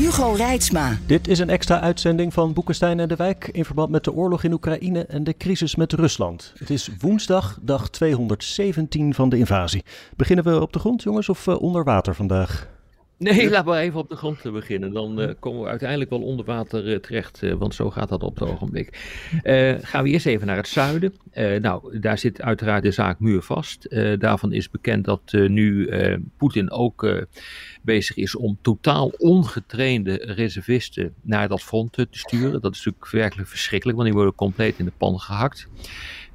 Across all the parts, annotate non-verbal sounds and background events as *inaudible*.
Hugo Reitsma. Dit is een extra uitzending van Boekenstein en de Wijk in verband met de oorlog in Oekraïne en de crisis met Rusland. Het is woensdag, dag 217 van de invasie. Beginnen we op de grond, jongens, of uh, onder water vandaag? Nee, laat maar even op de grond te beginnen. Dan uh, komen we uiteindelijk wel onder water uh, terecht, uh, want zo gaat dat op het ogenblik. gaan we eerst even naar het zuiden. nou, daar zit uiteraard de zaak muurvast. daarvan is bekend dat nu Poetin ook bezig is om totaal ongetrainde reservisten naar dat front te sturen. Dat is natuurlijk werkelijk verschrikkelijk, want die worden compleet in de pan gehakt.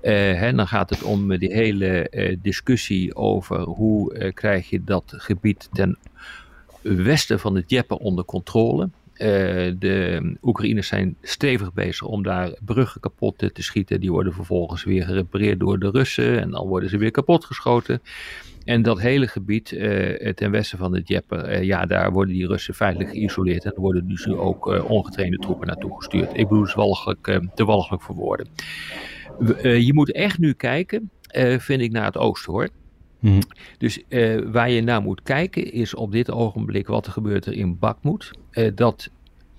Uh, hè, dan gaat het om die hele uh, discussie over hoe uh, krijg je dat gebied ten westen van de Djeppe onder controle. de Oekraïners zijn stevig bezig om daar bruggen kapot te schieten. Die worden vervolgens weer gerepareerd door de Russen en dan worden ze weer kapot geschoten. En dat hele gebied uh, ten westen van de Djeppe, uh, ja, daar worden die Russen feitelijk geïsoleerd. En er worden dus nu ook ongetrainde troepen naartoe gestuurd. Ik bedoel, het walgelijk, te walgelijk voor woorden. je moet echt nu kijken, vind ik, naar het oosten hoor. Mm. Dus waar je naar moet kijken is op dit ogenblik wat er gebeurt er in Bakhmut. dat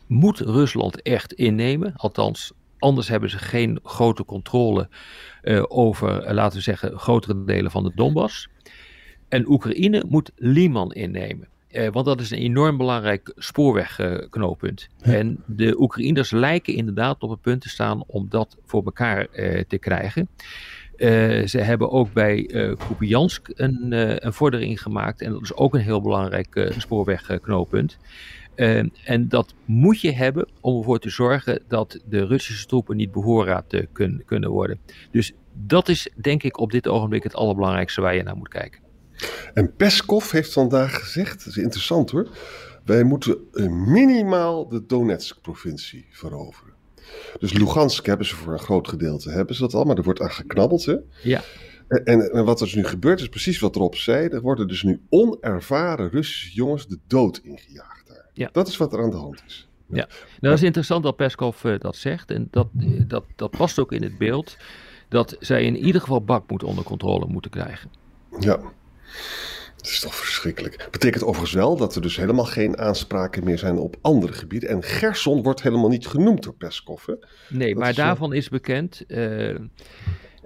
moet Rusland echt innemen. Althans, anders hebben ze geen grote controle over, laten we zeggen, grotere delen van de Donbass. En Oekraïne moet Liman innemen. Eh, want dat is een enorm belangrijk spoorwegknooppunt. Ja. En de Oekraïners lijken inderdaad op het punt te staan om dat voor elkaar eh, te krijgen. Uh, ze hebben ook bij uh, Kupiansk een, uh, een vordering gemaakt. En dat is ook een heel belangrijk spoorwegknooppunt. en dat moet je hebben om ervoor te zorgen dat de Russische troepen niet bevoorraad kun, kunnen worden. Dus dat is denk ik op dit ogenblik het allerbelangrijkste waar je naar moet kijken. En Peskov heeft vandaag gezegd, dat is interessant hoor, wij moeten minimaal de Donetsk-provincie veroveren. Dus Lugansk hebben ze voor een groot gedeelte, hebben ze dat al, maar er wordt aan geknabbeld hè. Ja. En, en, wat er dus nu gebeurt is precies wat Rob zei, er worden dus nu onervaren Russische jongens de dood ingejaagd daar. Ja. Dat is wat er aan de hand is. Ja, nou, dat is interessant dat Peskov uh, dat zegt en dat, dat, dat past ook in het beeld dat zij in ieder geval Bakmoed onder controle moeten krijgen. Ja. Het is toch verschrikkelijk. Betekent overigens wel dat er dus helemaal geen aanspraken meer zijn op andere gebieden. En Gerson wordt helemaal niet genoemd door Peskov. Hè? Nee, dat maar is daarvan is bekend uh,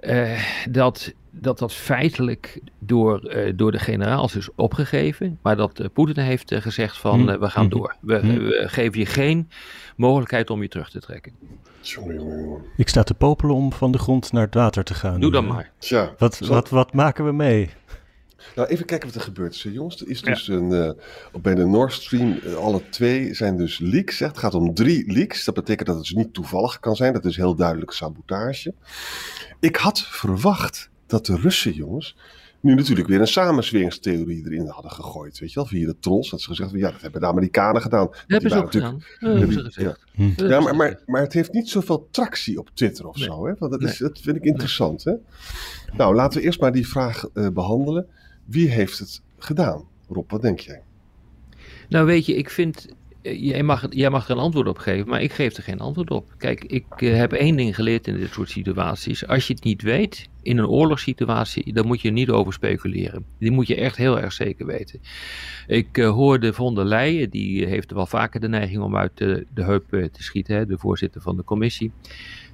uh, dat, dat dat feitelijk door, uh, door de generaals is opgegeven. Maar dat Poetin heeft gezegd van Hm. we gaan door. We, we, geven je geen mogelijkheid om je terug te trekken. Jongen, jongen. Ik sta te popelen om van de grond naar het water te gaan. Doe dan maar. Tja, Wat, wat, wat maken we mee? Nou, even kijken wat er gebeurt is, hè, jongens. Er is dus een, eh, bij de Nord Stream, eh, alle twee zijn dus leaks. Hè. Het gaat om drie leaks. Dat betekent dat het dus niet toevallig kan zijn. Dat is heel duidelijk sabotage. Ik had verwacht dat de Russen, jongens, nu natuurlijk weer een samenzweringstheorie erin hadden gegooid. Weet je wel, via de trolls. Dat ze gezegd hebben, ja, dat hebben de Amerikanen gedaan. Dat hebben ze ook gedaan. Dat hebben ze Ja. gezegd. Ja, hebben maar, maar, maar het heeft niet zoveel tractie op Twitter of Nee. zo. Hè? Want dat, is, Nee. dat vind ik interessant. Hè? Nou, laten we eerst maar die vraag eh, behandelen. Wie heeft het gedaan? Rob, wat denk jij? Nou weet je, ik vind, jij mag, mag er een antwoord op geven, maar ik geef er geen antwoord op. Kijk, ik eh, heb één ding geleerd in dit soort situaties. Als je het niet weet, in een oorlogssituatie, dan moet je niet over speculeren. Die moet je echt heel erg zeker weten. Ik eh, hoorde von der Leyen, die heeft wel vaker de neiging om uit de, de heup eh, te schieten, hè, de voorzitter van de commissie,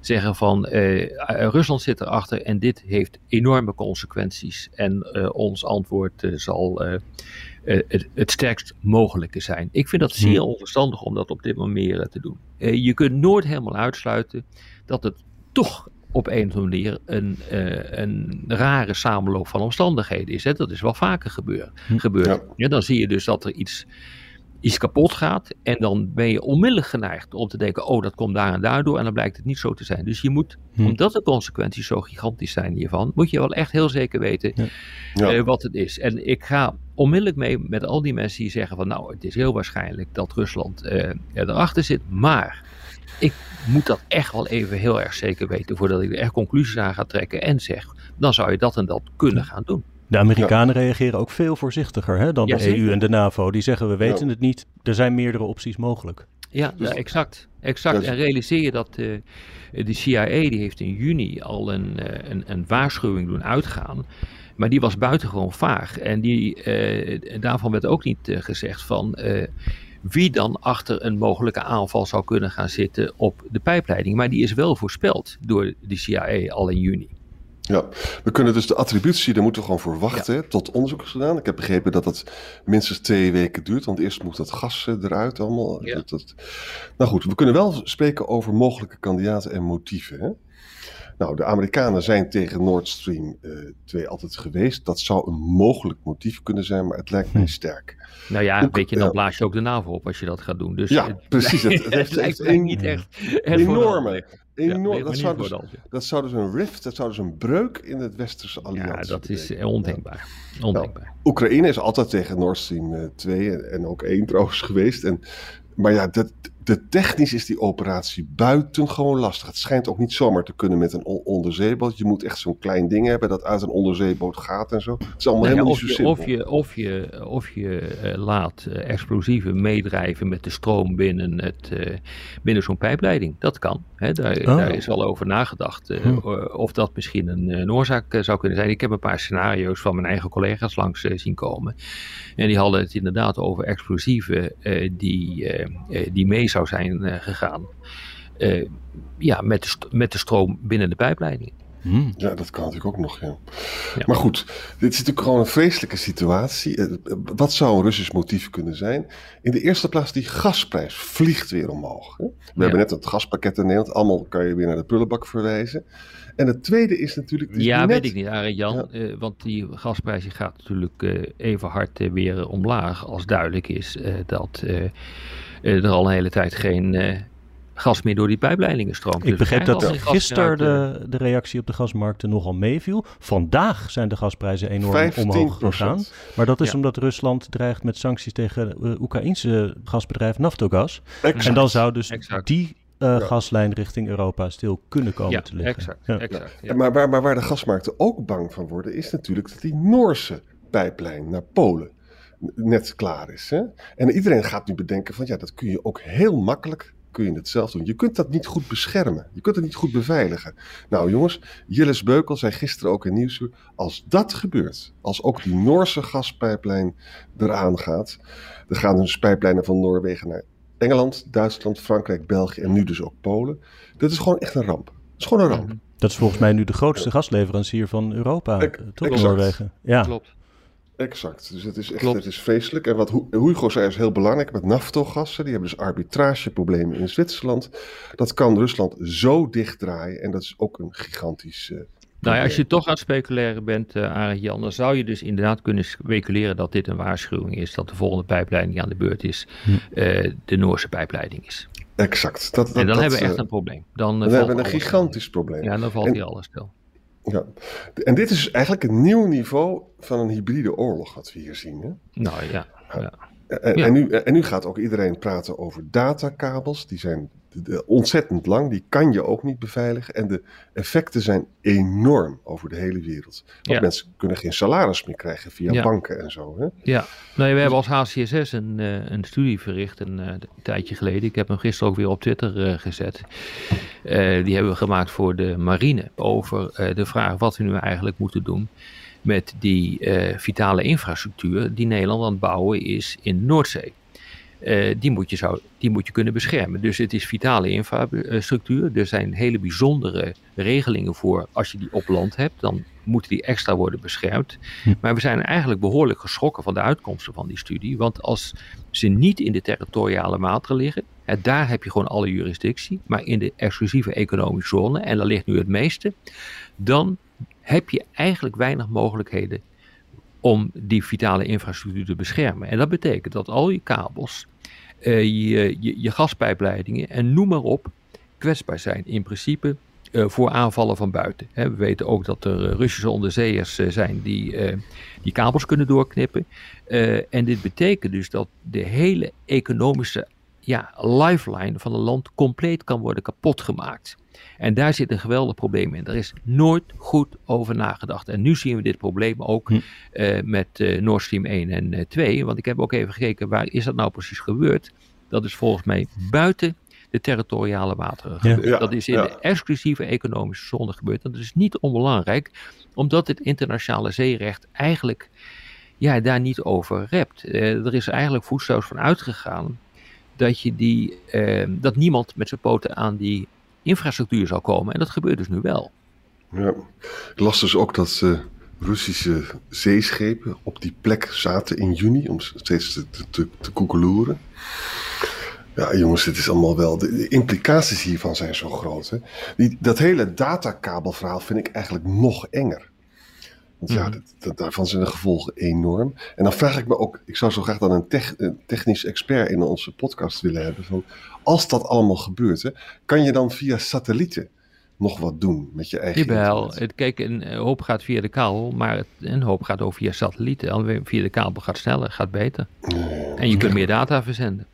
zeggen van eh, eh, Rusland zit erachter en dit heeft enorme consequenties. En eh, ons antwoord eh, zal eh, het, het sterkst mogelijke zijn. Ik vind dat Hm. zeer onverstandig om dat op dit moment te doen. Eh, je kunt nooit helemaal uitsluiten dat het toch op een of andere manier een, eh, een rare samenloop van omstandigheden is. Hè? Dat is wel vaker gebeur, Hm. gebeurd. Ja. Ja, dan zie je dus dat er iets, iets kapot gaat. En dan ben je onmiddellijk geneigd om te denken: oh, dat komt daar en daardoor. En dan blijkt het niet zo te zijn. Dus je moet, Hm. omdat de consequenties zo gigantisch zijn hiervan, moet je wel echt heel zeker weten Ja. wat het is. En ik ga onmiddellijk mee met al die mensen die zeggen van nou, het is heel waarschijnlijk dat Rusland uh, erachter zit, maar ik moet dat echt wel even heel erg zeker weten voordat ik er echt conclusies aan ga trekken en zeg, dan zou je dat en dat kunnen gaan doen. De Amerikanen reageren ook veel voorzichtiger hè, dan de EU en de NAVO. Die zeggen we weten het niet, er zijn meerdere opties mogelijk. Ja, ja exact. exact. En realiseer je dat uh, de CIA die heeft in juni al een, uh, een, een, waarschuwing doen uitgaan. Maar die was buitengewoon vaag. En die, uh, daarvan werd ook niet gezegd van wie dan achter een mogelijke aanval zou kunnen gaan zitten op de pijpleiding. Maar die is wel voorspeld door de CIA al in juni. Ja, we kunnen dus de attributie, daar moeten we gewoon voor wachten tot onderzoek is gedaan. Ik heb begrepen dat het minstens twee weken duurt, want eerst moet dat gas eh, eruit allemaal. Ja. Dat, dat... Nou goed, we kunnen wel spreken over mogelijke kandidaten en motieven. Hè? Nou, de Amerikanen zijn tegen Nord Stream 2 eh, altijd geweest. Dat zou een mogelijk motief kunnen zijn, maar het lijkt mij hm. sterk. Nou ja, een beetje, dan blaas je ook de NAVO op als je dat gaat doen. Dus ja, *laughs* precies. Het, het *laughs* lijkt mij niet echt *laughs* enorme, enorm, dat, zou dus, dat zou dus een rift, dat zou dus een breuk in het westerse alliantie Ja, dat is ondenkbaar. ondenkbaar. Nou, Oekraïne is altijd tegen Nord Stream 2 en, en ook 1 trouwens geweest. En, maar ja, dat, de technisch is die operatie buitengewoon lastig. Het schijnt ook niet zomaar te kunnen met een onderzeeboot. Je moet echt zo'n klein ding hebben dat uit een onderzeeboot gaat en zo. Het is allemaal helemaal niet zo simpel. Of je, of je, of je uh, laat uh, explosieven meedrijven met de stroom binnen, het, uh, binnen zo'n pijpleiding. Dat kan. Hè? Daar, oh. daar, is al over nagedacht hm. of dat misschien een, een oorzaak zou kunnen zijn. Ik heb een paar scenario's van mijn eigen collega's langs zien komen. En die hadden het inderdaad over explosieven die, die mee zou zijn uh, gegaan. Uh, ja, met de, met de stroom binnen de pijpleiding. Hmm. Ja, dat kan natuurlijk ook nog, ja. ja. Maar goed, dit is natuurlijk gewoon een vreselijke situatie. Eh, wat zou een Russisch motief kunnen zijn? In de eerste plaats, die gasprijs vliegt weer omhoog. We ja. hebben net het gaspakket in Nederland. Allemaal kan je weer naar de prullenbak verwijzen. En het tweede is natuurlijk... ja, weet ik niet, Arend Jan. Ja. Uh, want die gasprijs gaat natuurlijk uh, even hard uh, weer omlaag als duidelijk is dat er al een hele tijd geen gas meer door die pijpleidingen stroomt. Ik dus begreep dat gisteren de, de reactie op de gasmarkten nogal meeviel. Vandaag zijn de gasprijzen enorm omhoog gegaan. Maar dat is ja. omdat Rusland dreigt met sancties tegen uh, Oekraïnse gasbedrijf Naftogaz. Exact. En dan zou dus exact. die uh, ja. gaslijn richting Europa stil kunnen komen ja, te liggen. Exact, ja. exact, ja. Maar, waar, maar waar de gasmarkten ook bang van worden, is natuurlijk dat die Noorse pijplijn naar Polen net klaar is. Hè? En iedereen gaat nu bedenken van ja, dat kun je ook heel makkelijk kun je het zelf doen. Je kunt dat niet goed beschermen. Je kunt het niet goed beveiligen. Nou jongens, Jilles Beukel zei gisteren ook in Nieuwsuur, als dat gebeurt, als ook die Noorse gaspijplijn eraan gaat, er gaan dus pijplijnen van Noorwegen naar Engeland, Duitsland, Frankrijk, België en nu dus ook Polen. Dat is gewoon echt een ramp. Dat is gewoon een ramp. Dat is volgens mij nu de grootste gasleverancier van Europa, Ik, toch Noorwegen? Ja. Klopt. Exact. Dus het is echt het is vreselijk. En wat Hugo zei is heel belangrijk met naftogassen. Die hebben dus arbitrageproblemen in Zwitserland. Dat kan Rusland zo dichtdraaien. En dat is ook een gigantisch. Uh, nou ja, als je toch aan het speculeren bent, uh, Arend Jan, dan zou je dus inderdaad kunnen speculeren dat dit een waarschuwing is. Dat de volgende pijpleiding aan de beurt is, hm. uh, de Noorse pijpleiding is. Exact. Dat, dat, en dan dat, hebben we echt een probleem. Dan, dan hebben we een gigantisch stil. probleem. Ja, dan valt en, hier alles stil. Ja, en dit is eigenlijk een nieuw niveau van een hybride oorlog wat we hier zien. Hè? Nou ja. ja. En, ja. en, nu, en nu gaat ook iedereen praten over datakabels. Die zijn ontzettend lang, die kan je ook niet beveiligen. En de effecten zijn enorm over de hele wereld. Want ja. mensen kunnen geen salaris meer krijgen via ja. banken en zo. Hè? Ja, nee, we hebben als HCSS een, uh, een studie verricht een, uh, een, tijdje geleden. Ik heb hem gisteren ook weer op Twitter uh, gezet. die hebben we gemaakt voor de marine over de vraag wat we nu eigenlijk moeten doen met die vitale infrastructuur die Nederland aan het bouwen is in Noordzee. Uh, die, moet je zou, die moet je kunnen beschermen. Dus het is vitale infrastructuur. Er zijn hele bijzondere regelingen voor. Als je die op land hebt, dan moeten die extra worden beschermd. Hm. Maar we zijn eigenlijk behoorlijk geschrokken van de uitkomsten van die studie. Want als ze niet in de territoriale wateren liggen, hè, daar heb je gewoon alle jurisdictie. Maar in de exclusieve economische zone, en daar ligt nu het meeste, dan heb je eigenlijk weinig mogelijkheden om die vitale infrastructuur te beschermen. En dat betekent dat al je kabels, uh, je, je, gaspijpleidingen en noem maar op, kwetsbaar zijn. In principe voor aanvallen van buiten. we weten ook dat er Russische onderzeeërs zijn die die kabels kunnen doorknippen. en dit betekent dus dat de hele economische ja, lifeline van een land compleet kan worden kapot gemaakt. En daar zit een geweldig probleem in. Er is nooit goed over nagedacht. En nu zien we dit probleem ook hm. uh, met uh, Nord Stream 1 en uh, eh, 2. Want ik heb ook even gekeken, waar is dat nou precies gebeurd? Dat is volgens mij buiten de territoriale wateren gebeurd. dat is in de exclusieve economische zone gebeurd. Dat is niet onbelangrijk, omdat het internationale zeerecht eigenlijk ja, daar niet over rept. er is eigenlijk voetstoots van uitgegaan dat, je die, dat niemand met zijn poten aan die infrastructuur zou komen. En dat gebeurt dus nu wel. Ja, ik las dus ook dat uh, Russische zeeschepen op die plek zaten in juni om steeds te, te, te koekeloeren. Ja, jongens, dit is allemaal wel. De, implicaties hiervan zijn zo groot. Hè? Die, dat hele datakabelverhaal vind ik eigenlijk nog enger. Want ja, mhm. dat, daarvan zijn de gevolgen enorm. En dan vraag ik me ook, ik zou zo graag dan een, een technisch expert in onze podcast willen hebben. Van, als dat allemaal gebeurt, hè, kan je dan via satellieten nog wat doen met je eigen Jawel, het, kijk, een hoop gaat via de kabel, maar een hoop gaat ook via satellieten. Via de kabel gaat sneller, gaat beter. en je kunt meer data verzenden.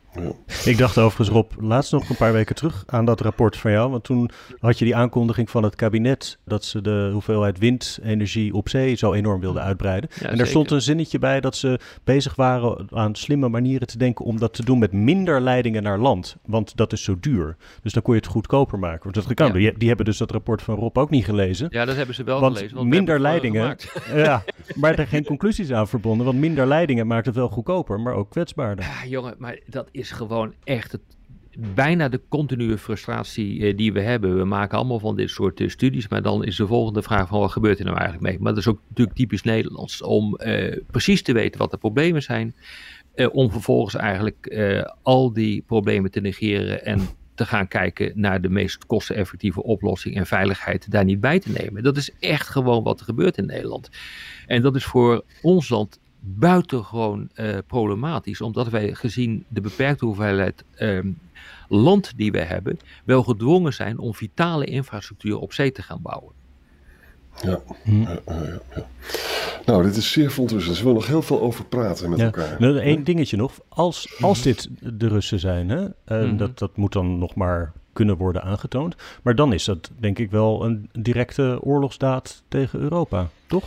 Ik dacht overigens, Rob, laatst nog een paar weken terug aan dat rapport van jou. Want toen had je die aankondiging van het kabinet dat ze de hoeveelheid windenergie op zee zo enorm wilden uitbreiden. en er stond een zinnetje bij dat ze bezig waren aan slimme manieren te denken om dat te doen met minder leidingen naar land. Want dat is zo duur. Dus dan kon je het goedkoper maken. Want dat kan. Die, die, hebben dus dat rapport van Rob ook niet gelezen. Ja, dat hebben ze wel gelezen. Want minder leidingen. *laughs* Ja, maar er geen conclusies aan verbonden. Want minder leidingen maakt het wel goedkoper, maar ook kwetsbaarder. Ja, jongen, maar dat is is gewoon echt het, bijna de continue frustratie eh, die we hebben. We maken allemaal van dit soort eh, studies, maar dan is de volgende vraag van wat gebeurt er nou eigenlijk mee? Maar dat is ook natuurlijk typisch Nederlands om eh, precies te weten wat de problemen zijn, om vervolgens eigenlijk al die problemen te negeren en te gaan kijken naar de meest kosteneffectieve oplossing en veiligheid daar niet bij te nemen. Dat is echt gewoon wat er gebeurt in Nederland. En dat is voor ons land buitengewoon uh, problematisch, omdat wij gezien de beperkte hoeveelheid ehm, land die we hebben, wel gedwongen zijn om vitale infrastructuur op zee te gaan bouwen. Ja, hm. ja, ja, ja. Nou, dit is zeer verontrustend. Ze willen nog heel veel over praten met elkaar. Nou, Eén dingetje nog. Als, als dit de Russen zijn, hè, mm dat, dat moet dan nog maar kunnen worden aangetoond. Maar dan is dat denk ik wel een directe oorlogsdaad tegen Europa, toch?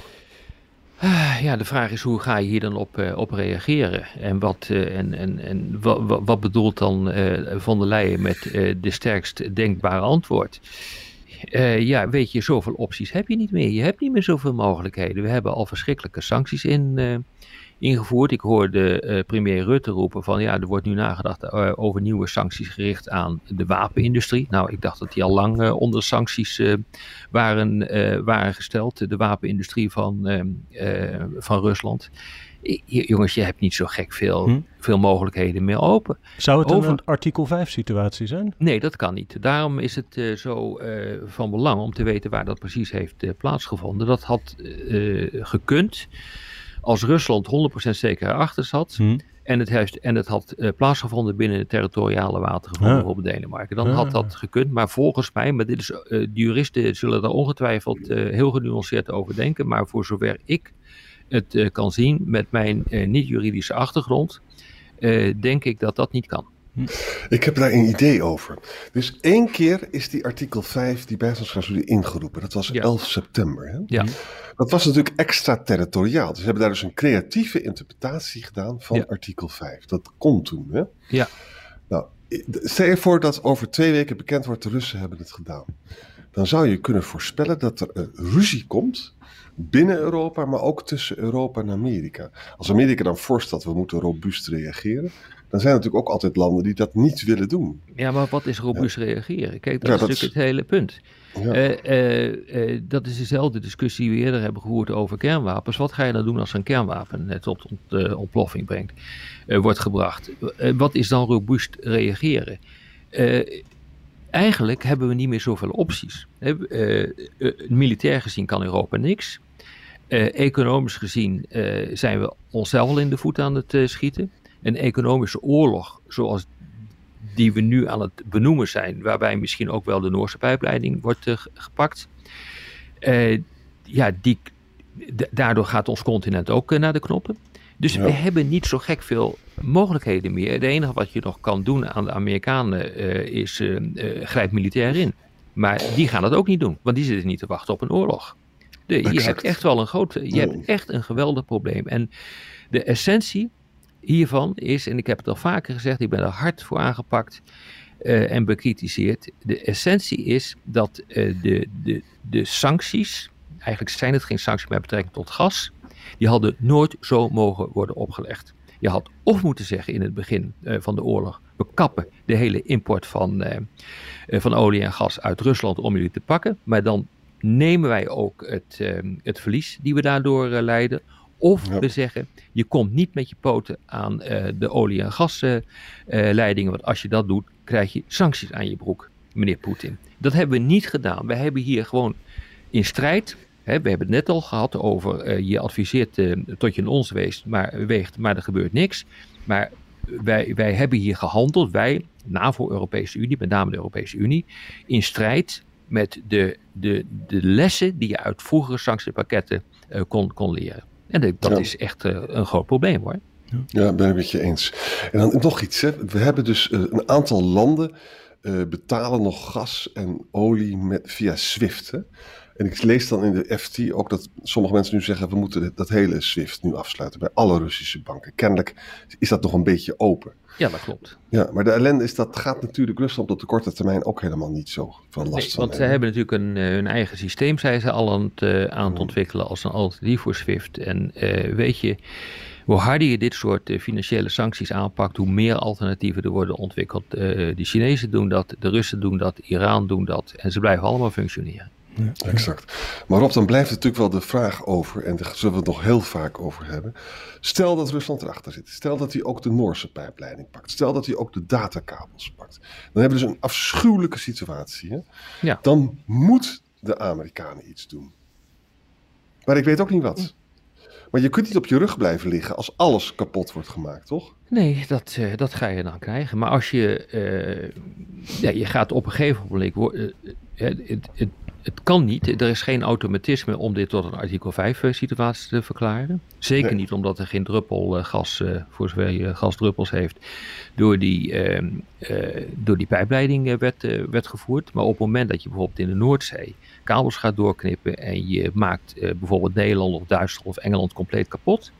Ah, ja, de vraag is hoe ga je hier dan op, uh, op reageren? En wat, uh, en, en, en wat, wat bedoelt dan uh, Van der Leyen met de sterkst denkbare antwoord? ja, weet je, zoveel opties heb je niet meer. Je hebt niet meer zoveel mogelijkheden. We hebben al verschrikkelijke sancties in, ingevoerd. Ik hoorde uh, premier Rutte roepen van ja, er wordt nu nagedacht uh, over nieuwe sancties gericht aan de wapenindustrie. Nou, ik dacht dat die al lang uh, onder sancties waren, waren gesteld, de wapenindustrie van, van Rusland. jongens, je hebt niet zo gek veel, hm? veel mogelijkheden meer open. Zou het Over... een artikel 5 situatie zijn? Nee, dat kan niet. Daarom is het zo van belang om te weten waar dat precies heeft plaatsgevonden. Dat had gekund als Rusland 100% zeker erachter zat. Hmm. En het, heeft, en het had uh, plaatsgevonden binnen de territoriale wateren van bijvoorbeeld Denemarken. Dan had dat gekund. Maar volgens mij, maar dit is, uh, de juristen zullen daar ongetwijfeld uh, heel genuanceerd over denken. Maar voor zover ik het kan zien met mijn niet-juridische achtergrond, denk ik dat dat niet kan. Ik heb daar een idee over. Dus één keer is die artikel 5, die bijstandsclausule, ingeroepen. Dat was 11 september. Hè? Ja. Dat was natuurlijk extraterritoriaal. Dus ze hebben daar dus een creatieve interpretatie gedaan van artikel 5. Dat kon toen. Hè? Ja. Nou, stel je voor dat over twee weken bekend wordt, de Russen hebben het gedaan. Dan zou je kunnen voorspellen dat er een ruzie komt binnen Europa, maar ook tussen Europa en Amerika. Als Amerika dan voorstelt, we moeten robuust reageren, dan zijn er natuurlijk ook altijd landen die dat niet willen doen. Ja, maar wat is robuust reageren? Kijk, dat is natuurlijk het hele punt. Ja. Uh, uh, uh, dat is dezelfde discussie die we eerder hebben gevoerd over kernwapens. Wat ga je dan doen als een kernwapen tot ontploffing brengt, wordt gebracht? wat is dan robuust reageren? eigenlijk hebben we niet meer zoveel opties. militair gezien kan Europa niks. economisch gezien zijn we onszelf al in de voet aan het schieten een economische oorlog zoals die we nu aan het benoemen zijn, waarbij misschien ook wel de Noorse pijpleiding wordt gepakt, ja, die, daardoor gaat ons continent ook naar de knoppen. Dus we hebben niet zo gek veel mogelijkheden meer. Het enige wat je nog kan doen aan de Amerikanen is grijp militair in. Maar die gaan dat ook niet doen, want die zitten niet te wachten op een oorlog. De, je hebt echt wel een groot, je hebt echt een geweldig probleem. En de essentie hiervan is, en ik heb het al vaker gezegd, ik ben er hard voor aangepakt uh, en bekritiseerd. De essentie is dat uh, de, de, de sancties, eigenlijk zijn het geen sancties met betrekking tot gas, die hadden nooit zo mogen worden opgelegd. Je had of moeten zeggen in het begin uh, van de oorlog: we kappen de hele import van, van olie en gas uit Rusland om jullie te pakken. Maar dan nemen wij ook het, het verlies die we daardoor leiden. Of we zeggen, je komt niet met je poten aan uh, de olie- en gasleidingen. Uh, want als je dat doet, krijg je sancties aan je broek, meneer Poetin. Dat hebben we niet gedaan. We hebben hier gewoon in strijd. Hè, we hebben het net al gehad over uh, je adviseert tot je in ons weegt maar, weegt, maar er gebeurt niks. Maar wij, wij hebben hier gehandeld, wij, NAVO, Europese Unie, met name de Europese Unie, in strijd met de, de, de lessen die je uit vroegere sanctiepakketten kon, kon leren. En dat is echt uh, een groot probleem hoor. Ja, ben ik met je eens. En dan nog iets. Hè. We hebben dus uh, een aantal landen uh, betalen nog gas en olie met, via SWIFT. Hè. En ik lees dan in de FT ook dat sommige mensen nu zeggen: we moeten dat hele SWIFT nu afsluiten bij alle Russische banken. Kennelijk is dat nog een beetje open. Ja, dat klopt. Ja, maar de ellende is dat gaat natuurlijk Rusland op de korte termijn ook helemaal niet zo van last nee, Want ze hebben natuurlijk een, eh, hun eigen systeem, zijn ze al aan het, uh, aan het ontwikkelen als een alternatief voor SWIFT. En uh, weet je, hoe harder je dit soort financiële sancties aanpakt, hoe meer alternatieven er worden ontwikkeld. de Chinezen doen dat, de Russen doen dat, Iran doen dat. En ze blijven allemaal functioneren. Ja, exact. Maar Rob, dan blijft natuurlijk wel de vraag over, en daar zullen we het nog heel vaak over hebben. Stel dat Rusland erachter zit. Stel dat hij ook de Noorse pijpleiding pakt. Stel dat hij ook de datakabels pakt. Dan hebben we dus een afschuwelijke situatie. Hè? Ja. Dan moet de Amerikanen iets doen. Maar ik weet ook niet wat. Maar je kunt niet op je rug blijven liggen als alles kapot wordt gemaakt, toch? Nee, dat, uh, dat ga je dan krijgen. Maar als je, uh, ja, je gaat op een gegeven moment, uh, het, het, het kan niet. Er is geen automatisme om dit tot een artikel 5 eh, situatie te verklaren. Zeker niet omdat er geen druppel uh, gas, uh, voor zover je gasdruppels heeft, door die, uh, door die pijpleiding werd, werd gevoerd. Maar op het moment dat je bijvoorbeeld in de Noordzee kabels gaat doorknippen en je maakt bijvoorbeeld Nederland of Duitsland of Engeland compleet kapot,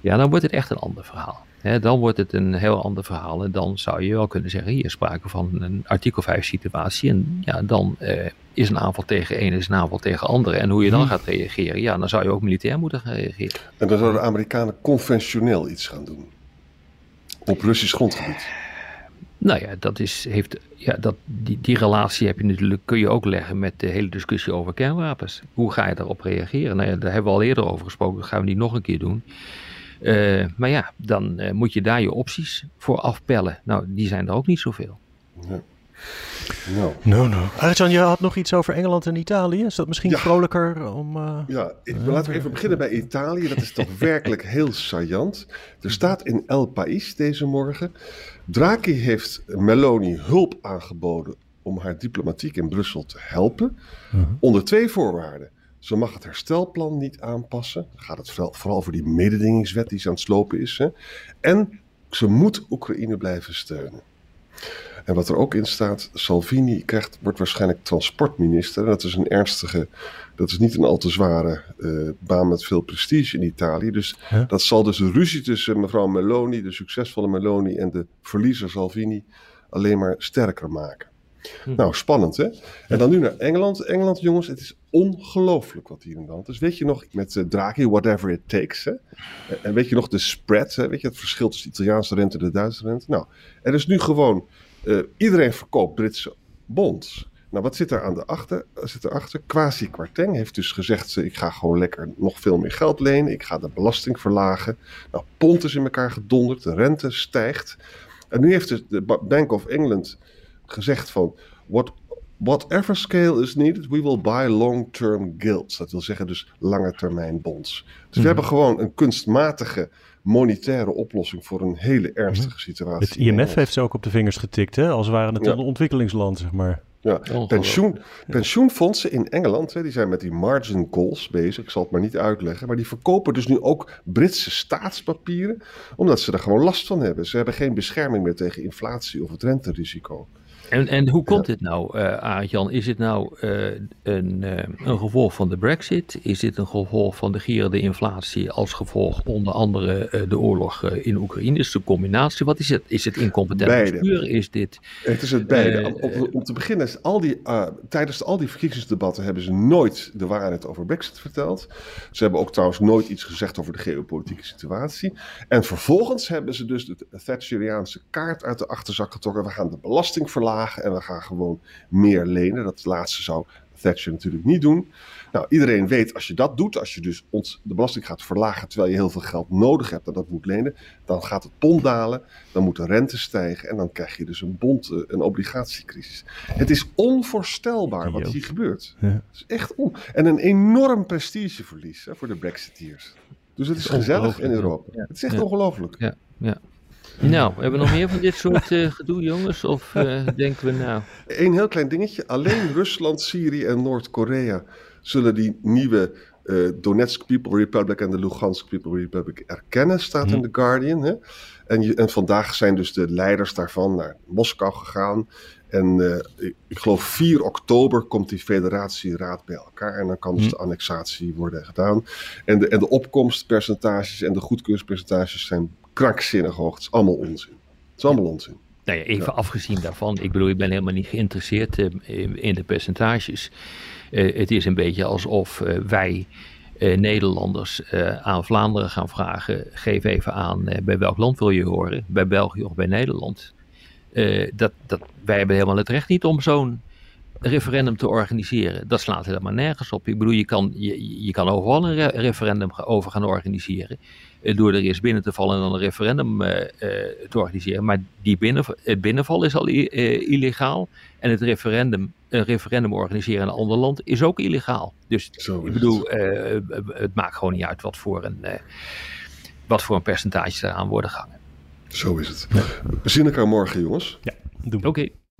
ja, dan wordt het echt een ander verhaal dan wordt het een heel ander verhaal. En dan zou je wel kunnen zeggen: hier is sprake van een artikel 5 situatie. En ja, dan uh, is een aanval tegen een, is een aanval tegen andere. En hoe je dan mhm. gaat reageren, ja, dan zou je ook militair moeten gaan reageren. En dan zouden de Amerikanen conventioneel iets gaan doen. Op Russisch grondgebied. Nou ja, dat is, heeft, ja dat, die, die relatie heb je natuurlijk, kun je ook leggen met de hele discussie over kernwapens. Hoe ga je daarop reageren? Nou ja, daar hebben we al eerder over gesproken, dat gaan we niet nog een keer doen. Uh, maar ja, dan uh, moet je daar je opties voor afpellen. Nou, die zijn er ook niet zoveel. Ja. No. No, no. Arjan, je had nog iets over Engeland en Italië. Is dat misschien vrolijker om... Uh, ja, ik, laten we even beginnen bij Italië. Dat is toch werkelijk heel saillant. Er staat in El País deze morgen... Draghi heeft Meloni hulp aangeboden om haar diplomatiek in Brussel te helpen. -huh. Onder twee voorwaarden. Ze mag het herstelplan niet aanpassen. Dan gaat het vooral, vooral voor die mededingingswet die ze aan het slopen is. Hè. En ze moet Oekraïne blijven steunen. En wat er ook in staat, Salvini krijgt, wordt waarschijnlijk transportminister. Dat is een ernstige, dat is niet een al te zware uh, baan met veel prestige in Italië. Dus dat zal dus de ruzie tussen mevrouw Meloni, de succesvolle Meloni, en de verliezer Salvini alleen maar sterker maken. Hm. Nou, spannend hè? En dan nu naar Engeland. Engeland, jongens, het is ongelooflijk wat hier in de hand is. Weet je nog, met uh, Draghi, whatever it takes. Hè? En weet je nog de spread, hè? weet je het verschil tussen de Italiaanse rente en de Duitse rente? Nou, er is nu gewoon, uh, iedereen verkoopt Britse bonds. Nou, wat zit er aan de achter? Zit erachter? Quasi Kwarteng heeft dus gezegd: ik ga gewoon lekker nog veel meer geld lenen. Ik ga de belasting verlagen. Nou, pond is in elkaar gedonderd. De rente stijgt. En nu heeft dus de Bank of England gezegd van what Whatever scale is needed, we will buy long-term gilts. Dat wil zeggen dus lange termijn bonds. Dus we Mhm. hebben gewoon een kunstmatige monetaire oplossing voor een hele ernstige situatie. Het IMF heeft ze ook op de vingers getikt, hè? als waren het Ja. een ontwikkelingsland, zeg maar. Ja, pensioen, pensioenfondsen in Engeland, hè, die zijn met die margin calls bezig. Ik zal het maar niet uitleggen. Maar die verkopen dus nu ook Britse staatspapieren. Omdat ze er gewoon last van hebben. Ze hebben geen bescherming meer tegen inflatie of het renterisico. En, en hoe komt dit nou, eh Arend-Jan? Is het nou eh, een, eh, een gevolg van de brexit? Is dit een gevolg van de gierende inflatie als gevolg onder andere de oorlog in Oekraïne? Is het een combinatie? Wat is het? Is het incompetent Beide. bestuur? Is dit... Het is het beide. Om, om te beginnen, al die, tijdens al die verkiezingsdebatten hebben ze nooit de waarheid over Brexit verteld. Ze hebben ook trouwens nooit iets gezegd over de geopolitieke situatie. En vervolgens hebben ze dus de Thatcheriaanse kaart uit de achterzak getrokken. We gaan de belasting verlagen en we gaan gewoon meer lenen. Dat laatste zou Thatcher natuurlijk niet doen. Nou, iedereen weet als je dat doet, als je dus ons, de belasting gaat verlagen terwijl je heel veel geld nodig hebt en dat moet lenen, dan gaat het pond dalen, dan moet de rente stijgen en dan krijg je dus een bond, eh, een obligatiecrisis. Het is onvoorstelbaar wat hier gebeurt. Ja. Het is echt on... En een enorm prestigeverlies hè, voor de Brexiteers. Dus het is Dat is gezellig in Europa. ja. Het is echt Ja. ongelooflijk. Nou, hebben we nog meer van dit soort eh, gedoe, jongens? Of eh, *laughs* denken we nou... Eén heel klein dingetje. Alleen Rusland, Syrië en Noord-Korea zullen die nieuwe eh, Donetsk People Republic en de Lugansk People Republic erkennen, staat in Mhm. The Guardian. Hè? En, je, en vandaag zijn dus de leiders daarvan naar Moskou gegaan. En ik, ik geloof 4 oktober komt die federatieraad bij elkaar. En dan kan dus Mhm. de annexatie worden gedaan. En de, en de opkomstpercentages en de goedkeuringspercentages zijn krankzinnig hoog. Het is allemaal onzin. Het is allemaal onzin. Nou ja, even afgezien daarvan. Ik bedoel, ik ben helemaal niet geïnteresseerd eh, in, de percentages. Eh, het is een beetje alsof eh, wij Nederlanders aan Vlaanderen gaan vragen. Geef even aan bij welk land wil je horen? Bij België of bij Nederland? Dat, dat, wij hebben helemaal het recht niet om zo'n referendum te organiseren. Dat slaat helemaal nergens op. Ik bedoel, je kan, je, je kan overal een re- referendum over gaan organiseren. eh, door er eerst binnen te vallen en dan een referendum eh, eh, te organiseren. Maar die binnen, het binnenval is al eh, illegaal. En het referendum, een referendum organiseren in een ander land is ook illegaal. Dus ik bedoel, eh, het maakt gewoon niet uit wat voor een, eh, wat voor een percentage eraan worden gehangen. Zo is het. We zien elkaar morgen, jongens. Doen we. Oké.